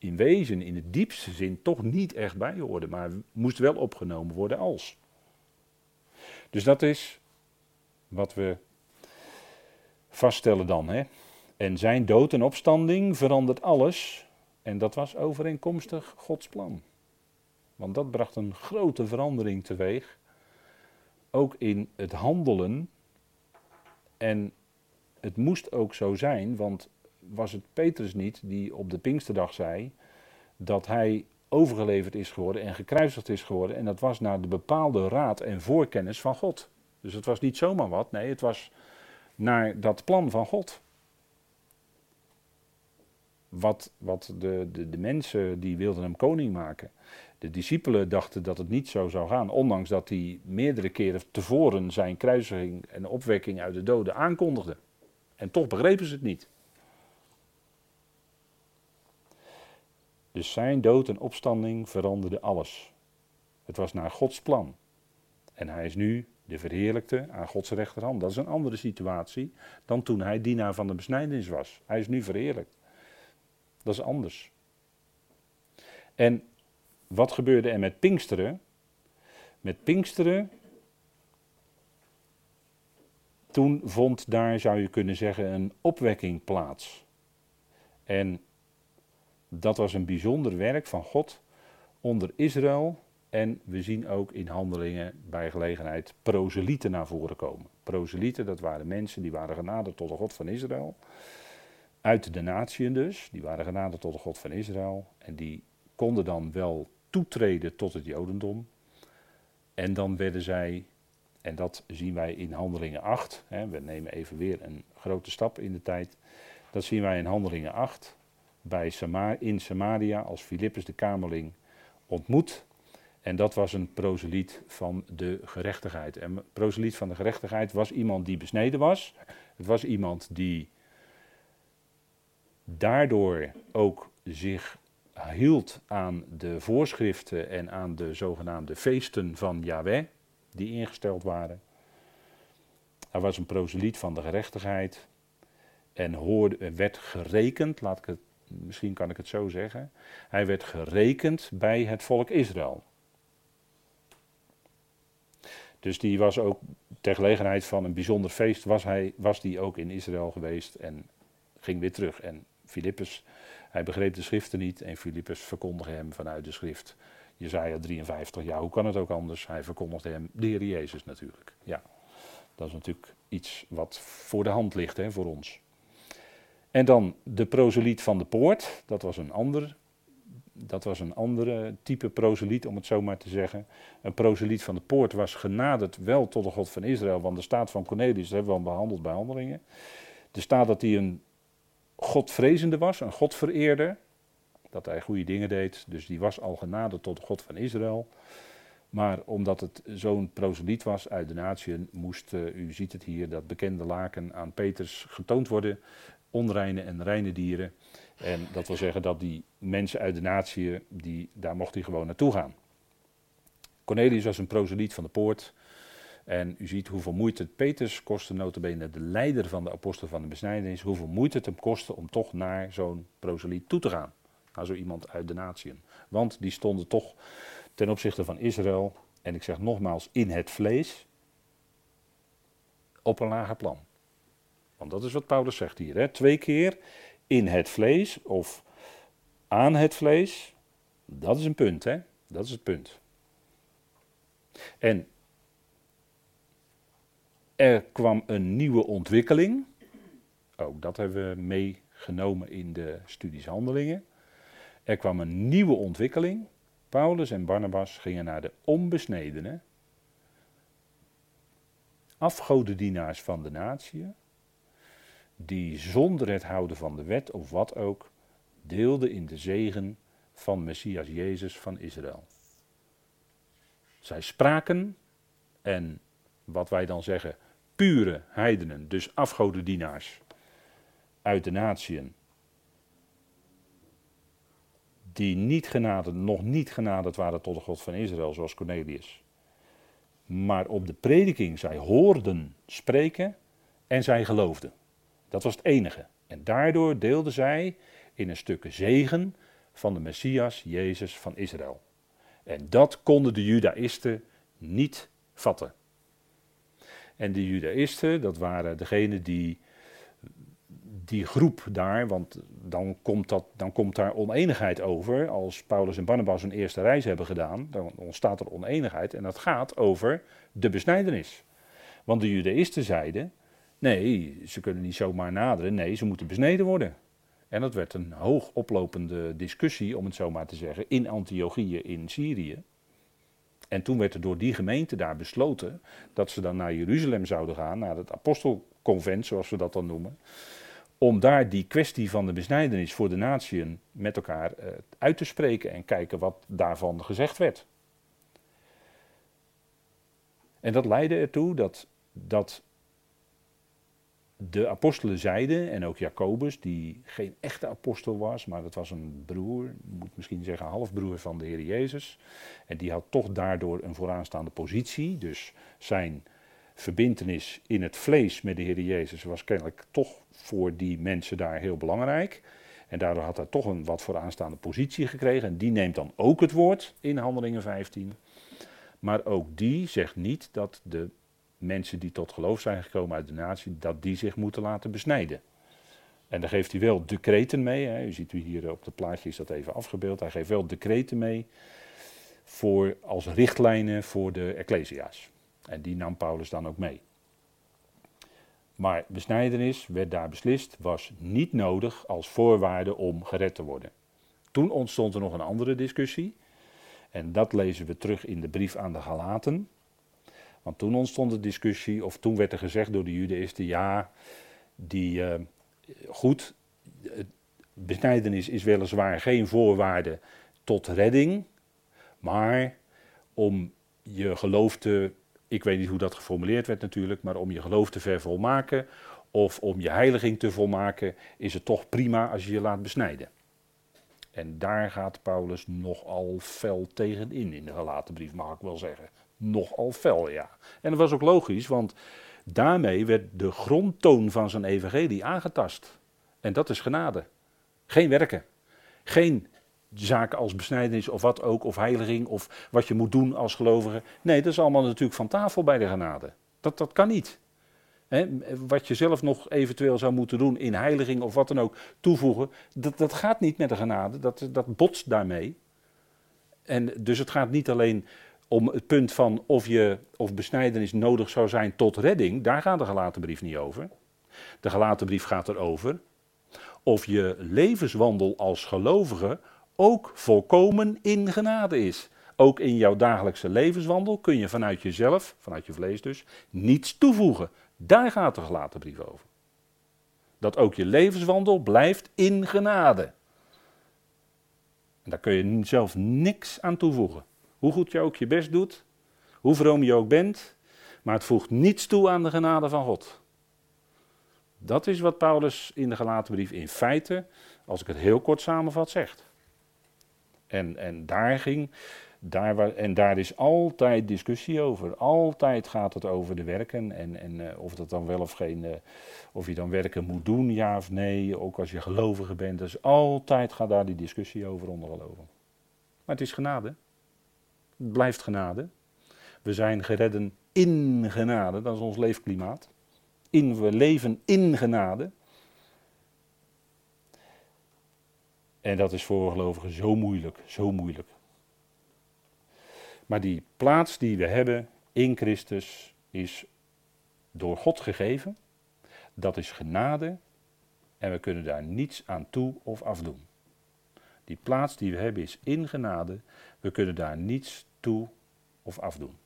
in wezen, in de diepste zin, toch niet echt bij hoorde, maar moest wel opgenomen worden als. Dus dat is wat we vaststellen dan. Hè? En zijn dood en opstanding verandert alles. En dat was overeenkomstig Gods plan. Want dat bracht een grote verandering teweeg. Ook in het handelen. En het moest ook zo zijn, want was het Petrus niet die op de Pinksterdag zei dat hij overgeleverd is geworden en gekruisigd is geworden. En dat was naar de bepaalde raad en voorkennis van God. Dus het was niet zomaar wat, nee, het was naar dat plan van God. Wat, wat de, de, de mensen die wilden hem koning maken. De discipelen dachten dat het niet zo zou gaan, ondanks dat hij meerdere keren tevoren zijn kruisiging en opwekking uit de doden aankondigde. En toch begrepen ze het niet. Dus zijn dood en opstanding veranderde alles. Het was naar Gods plan. En hij is nu de verheerlijkte aan Gods rechterhand. Dat is een andere situatie dan toen hij dienaar van de besnijdenis was. Hij is nu verheerlijkt. Dat is anders. En wat gebeurde er met Pinksteren? Met Pinksteren, toen vond daar, zou je kunnen zeggen, een opwekking plaats. En dat was een bijzonder werk van God onder Israël. En we zien ook in handelingen bij gelegenheid proselieten naar voren komen. Proselieten, dat waren mensen die waren genaderd tot de God van Israël. Uit de natieën dus, die waren genaderd tot de God van Israël. En die konden dan wel toetreden tot het Jodendom. En dan werden zij, en dat zien wij in Handelingen 8, hè, we nemen even weer een grote stap in de tijd. Dat zien wij in Handelingen 8, bij in Samaria, als Filippus de Kamerling ontmoet. En dat was een proseliet van de gerechtigheid. En proseliet van de gerechtigheid was iemand die besneden was. Het was iemand die daardoor ook zich hield aan de voorschriften en aan de zogenaamde feesten van Yahweh, die ingesteld waren. Hij was een proseliet van de gerechtigheid en hoorde, werd gerekend, laat ik het, misschien kan ik het zo zeggen, hij werd gerekend bij het volk Israël. Dus die was ook ter gelegenheid van een bijzonder feest, was, hij, was die ook in Israël geweest en ging weer terug. En Filippus hij begreep de schriften niet en Filippus verkondigde hem vanuit de schrift. Jezaja 53, ja, hoe kan het ook anders? Hij verkondigde hem de Heer Jezus natuurlijk. Ja, dat is natuurlijk iets wat voor de hand ligt hè, voor ons. En dan de proseliet van de poort, dat was een ander. dat was een andere type proseliet, om het zo maar te zeggen. Een proseliet van de poort was genaderd wel tot de God van Israël, want de staat van Cornelius, hebben we al behandeld bij handelingen. Er staat dat hij een godvrezende was, een godvereerder. Dat hij goede dingen deed, dus die was al genaderd tot de God van Israël. Maar omdat het zo'n proseliet was uit de natie, moest, uh, u ziet het hier, dat bekende laken aan Peters getoond worden. Onreine en reine dieren. En dat wil zeggen dat die mensen uit de natie, die, daar mocht hij gewoon naartoe gaan. Cornelius was een proseliet van de poort. En u ziet hoeveel moeite het Peters kostte, notabene de leider van de apostel van de besnijdenis, hoeveel moeite het hem kostte om toch naar zo'n proseliet toe te gaan. Naar zo iemand uit de natieën. Want die stonden toch ten opzichte van Israël, en ik zeg nogmaals, in het vlees, op een lager plan. Dat is wat Paulus zegt hier. Hè? Twee keer in het vlees of aan het vlees. Dat is een punt, hè? Dat is het punt. En er kwam een nieuwe ontwikkeling. Ook dat hebben we meegenomen in de studies handelingen. Er kwam een nieuwe ontwikkeling. Paulus en Barnabas gingen naar de onbesnedenen, afgodendienaars van de natie, die zonder het houden van de wet of wat ook, deelden in de zegen van Messias Jezus van Israël. Zij spraken en wat wij dan zeggen, pure heidenen, dus afgodendienaars uit de natieën, die niet genaderd, nog niet genaderd waren tot de God van Israël, zoals Cornelius. Maar op de prediking, zij hoorden spreken en zij geloofden. Dat was het enige. En daardoor deelden zij in een stukje zegen van de Messias, Jezus van Israël. En dat konden de Judaïsten niet vatten. En de Judaïsten, dat waren degenen die die groep daar, want dan komt, dat, dan komt daar oneenigheid over. Als Paulus en Barnabas een eerste reis hebben gedaan, dan ontstaat er oneenigheid. En dat gaat over de besnijdenis. Want de Judaïsten zeiden, nee, ze kunnen niet zomaar naderen, nee, ze moeten besneden worden. En dat werd een hoog oplopende discussie, om het zo maar te zeggen, in Antiochië in Syrië. En toen werd er door die gemeente daar besloten dat ze dan naar Jeruzalem zouden gaan, naar het apostelconvent, zoals we dat dan noemen om daar die kwestie van de besnijdenis voor de natieën met elkaar uh, uit te spreken en kijken wat daarvan gezegd werd. En dat leidde ertoe dat, dat de apostelen zeiden, en ook Jacobus, die geen echte apostel was, maar dat was een broer, moet misschien zeggen halfbroer van de Heer Jezus. En die had toch daardoor een vooraanstaande positie, dus zijn verbintenis in het vlees met de Heer Jezus was kennelijk toch voor die mensen daar heel belangrijk. En daardoor had hij toch een wat vooraanstaande positie gekregen. En die neemt dan ook het woord in Handelingen 15. Maar ook die zegt niet dat de mensen die tot geloof zijn gekomen uit de natie, dat die zich moeten laten besnijden. En daar geeft hij wel decreten mee. Hè. U ziet hier op het plaatje is dat even afgebeeld. Hij geeft wel decreten mee voor, als richtlijnen voor de ecclesia's. En die nam Paulus dan ook mee. Maar besnijdenis, werd daar beslist, was niet nodig als voorwaarde om gered te worden. Toen ontstond er nog een andere discussie. En dat lezen we terug in de brief aan de Galaten. Want toen ontstond de discussie, of toen werd er gezegd door de Judaïsten: ja, die, uh, goed, besnijdenis is weliswaar geen voorwaarde tot redding, maar om je geloof te ik weet niet hoe dat geformuleerd werd natuurlijk, maar om je geloof te vervolmaken of om je heiliging te volmaken, is het toch prima als je je laat besnijden. En daar gaat Paulus nogal fel tegen in, in de gelaten brief, mag ik wel zeggen. Nogal fel, ja. En dat was ook logisch, want daarmee werd de grondtoon van zijn evangelie aangetast. En dat is genade. Geen werken. Geen zaken als besnijdenis of wat ook, of heiliging, of wat je moet doen als gelovige. Nee, dat is allemaal natuurlijk van tafel bij de genade. Dat, dat kan niet. wat je zelf nog eventueel zou moeten doen in heiliging of wat dan ook, toevoegen, dat, dat gaat niet met de genade, dat, dat botst daarmee. En dus het gaat niet alleen om het punt van of, je, of besnijdenis nodig zou zijn tot redding, daar gaat de gelaten brief niet over. De gelaten brief gaat erover of je levenswandel als gelovige ook volkomen in genade is. Ook in jouw dagelijkse levenswandel kun je vanuit jezelf, vanuit je vlees dus, niets toevoegen. Daar gaat de gelaten brief over. Dat ook je levenswandel blijft in genade. En daar kun je zelf niks aan toevoegen. Hoe goed je ook je best doet, hoe vroom je ook bent, maar het voegt niets toe aan de genade van God. Dat is wat Paulus in de gelaten brief in feite, als ik het heel kort samenvat, zegt. En, en daar ging daar waar, en daar is altijd discussie over. Altijd gaat het over de werken en, en uh, of dat dan wel of geen, uh, of je dan werken moet doen, ja of nee. Ook als je gelovige bent. Dus altijd gaat daar die discussie over onder geloven. Maar het is genade. Het blijft genade. We zijn geredden in genade, dat is ons leefklimaat. In, we leven in genade. En dat is voor gelovigen zo moeilijk, zo moeilijk. Maar die plaats die we hebben in Christus is door God gegeven. Dat is genade en we kunnen daar niets aan toe of afdoen. Die plaats die we hebben is in genade. We kunnen daar niets toe of afdoen.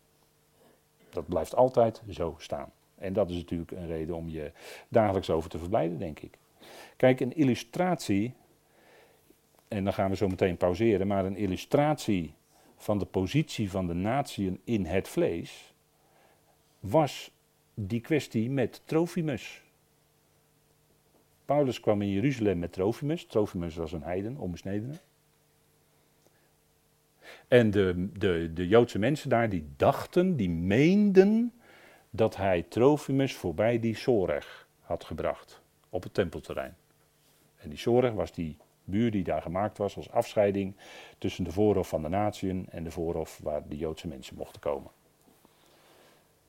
Dat blijft altijd zo staan. En dat is natuurlijk een reden om je dagelijks over te verblijden, denk ik. Kijk, een illustratie, en dan gaan we zo meteen pauzeren, maar een illustratie van de positie van de natieën in het vlees, was die kwestie met Trofimus. Paulus kwam in Jeruzalem met Trofimus. Trofimus was een heiden, onbesnedene. En de, de, de Joodse mensen daar, die dachten, die meenden dat hij Trofimus voorbij die Soreg had gebracht op het tempelterrein. En die Soreg was die muur die daar gemaakt was als afscheiding tussen de voorhof van de natieën en de voorhof waar de Joodse mensen mochten komen.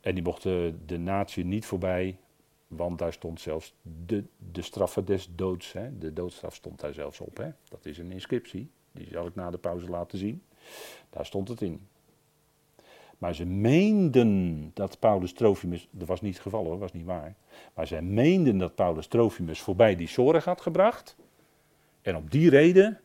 En die mochten de natie niet voorbij, want daar stond zelfs de, de straffen des doods. Hè. De doodstraf stond daar zelfs op. Hè. Dat is een inscriptie, die zal ik na de pauze laten zien. Daar stond het in. Maar ze meenden dat Paulus Trofimus, dat was niet het geval hoor, was niet waar. Maar zij meenden dat Paulus Trofimus voorbij die zorg had gebracht. En op die reden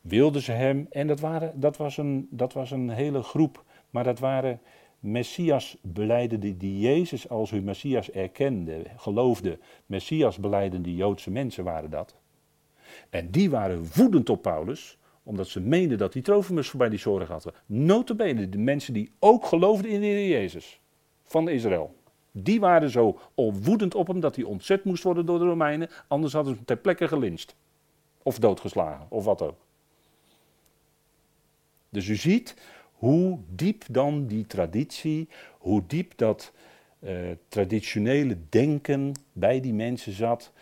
wilden ze hem, en dat, waren, dat, was, een, dat was een hele groep, maar dat waren Messias beleidende die Jezus als hun Messias erkende, geloofde. Messias beleidende Joodse mensen waren dat. En die waren woedend op Paulus, omdat ze meenden dat die Trofimus voorbij die zorg hadden. Notabene de mensen die ook geloofden in de Heer Jezus van Israël. Die waren zo woedend op hem dat hij ontzet moest worden door de Romeinen, anders hadden ze hem ter plekke gelinst. Of doodgeslagen, of wat ook. Dus u ziet hoe diep dan die traditie, hoe diep dat uh, traditionele denken bij die mensen zat.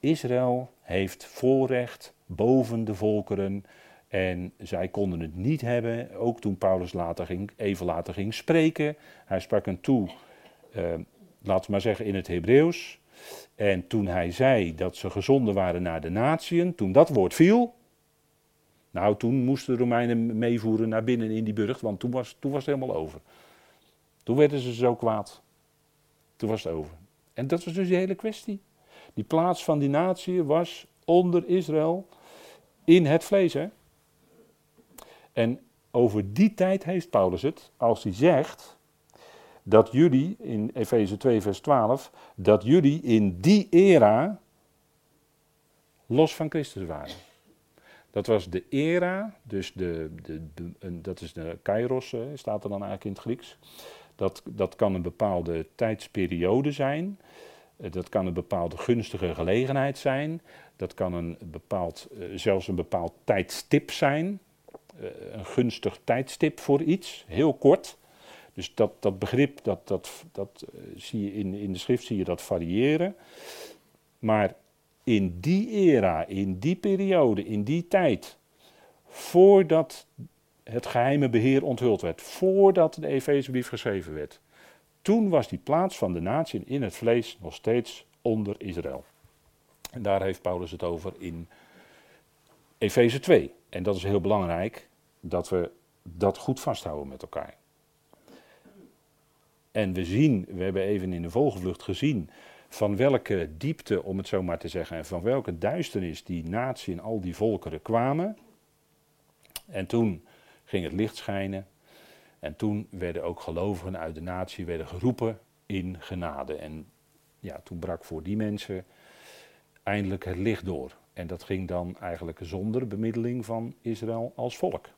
Israël heeft voorrecht boven de volkeren en zij konden het niet hebben. Ook toen Paulus later ging, even later ging spreken. Hij sprak hen toe, uh, laten we maar zeggen in het Hebreeuws. En toen hij zei dat ze gezonden waren naar de natieën, toen dat woord viel, nou toen moesten de Romeinen meevoeren naar binnen in die burcht, want toen was, toen was het helemaal over. Toen werden ze zo kwaad. Toen was het over. En dat was dus die hele kwestie. Die plaats van die natie was onder Israël in het vlees. Hè? En over die tijd heeft Paulus het als hij zegt dat jullie, in Efeze 2, vers 12, dat jullie in die era los van Christus waren. Dat was de era, dus de, de, dat is de kairos, staat er dan eigenlijk in het Grieks. Dat, dat kan een bepaalde tijdsperiode zijn. Eh, dat kan een bepaalde gunstige gelegenheid zijn. Dat kan een bepaald, eh, zelfs een bepaald tijdstip zijn. Eh, een gunstig tijdstip voor iets, heel kort. Dus dat, dat begrip, dat, dat, dat zie je in, in de schrift zie je dat variëren. Maar in die era, in die periode, in die tijd, voordat het geheime beheer onthuld werd, voordat de Efezebrief geschreven werd, toen was die plaats van de natie in het vlees nog steeds onder Israël. En daar heeft Paulus het over in Efeze 2. En dat is heel belangrijk dat we dat goed vasthouden met elkaar. En we zien, we hebben even in de vogelvlucht gezien, van welke diepte, om het zo maar te zeggen, en van welke duisternis die natie en al die volkeren kwamen. En toen ging het licht schijnen. En toen werden ook gelovigen uit de natie werden geroepen in genade. En ja, toen brak voor die mensen eindelijk het licht door. En dat ging dan eigenlijk zonder bemiddeling van Israël als volk.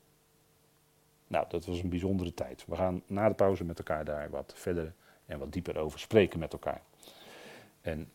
Nou, dat was een bijzondere tijd. We gaan na de pauze met elkaar daar wat verder en wat dieper over spreken met elkaar. En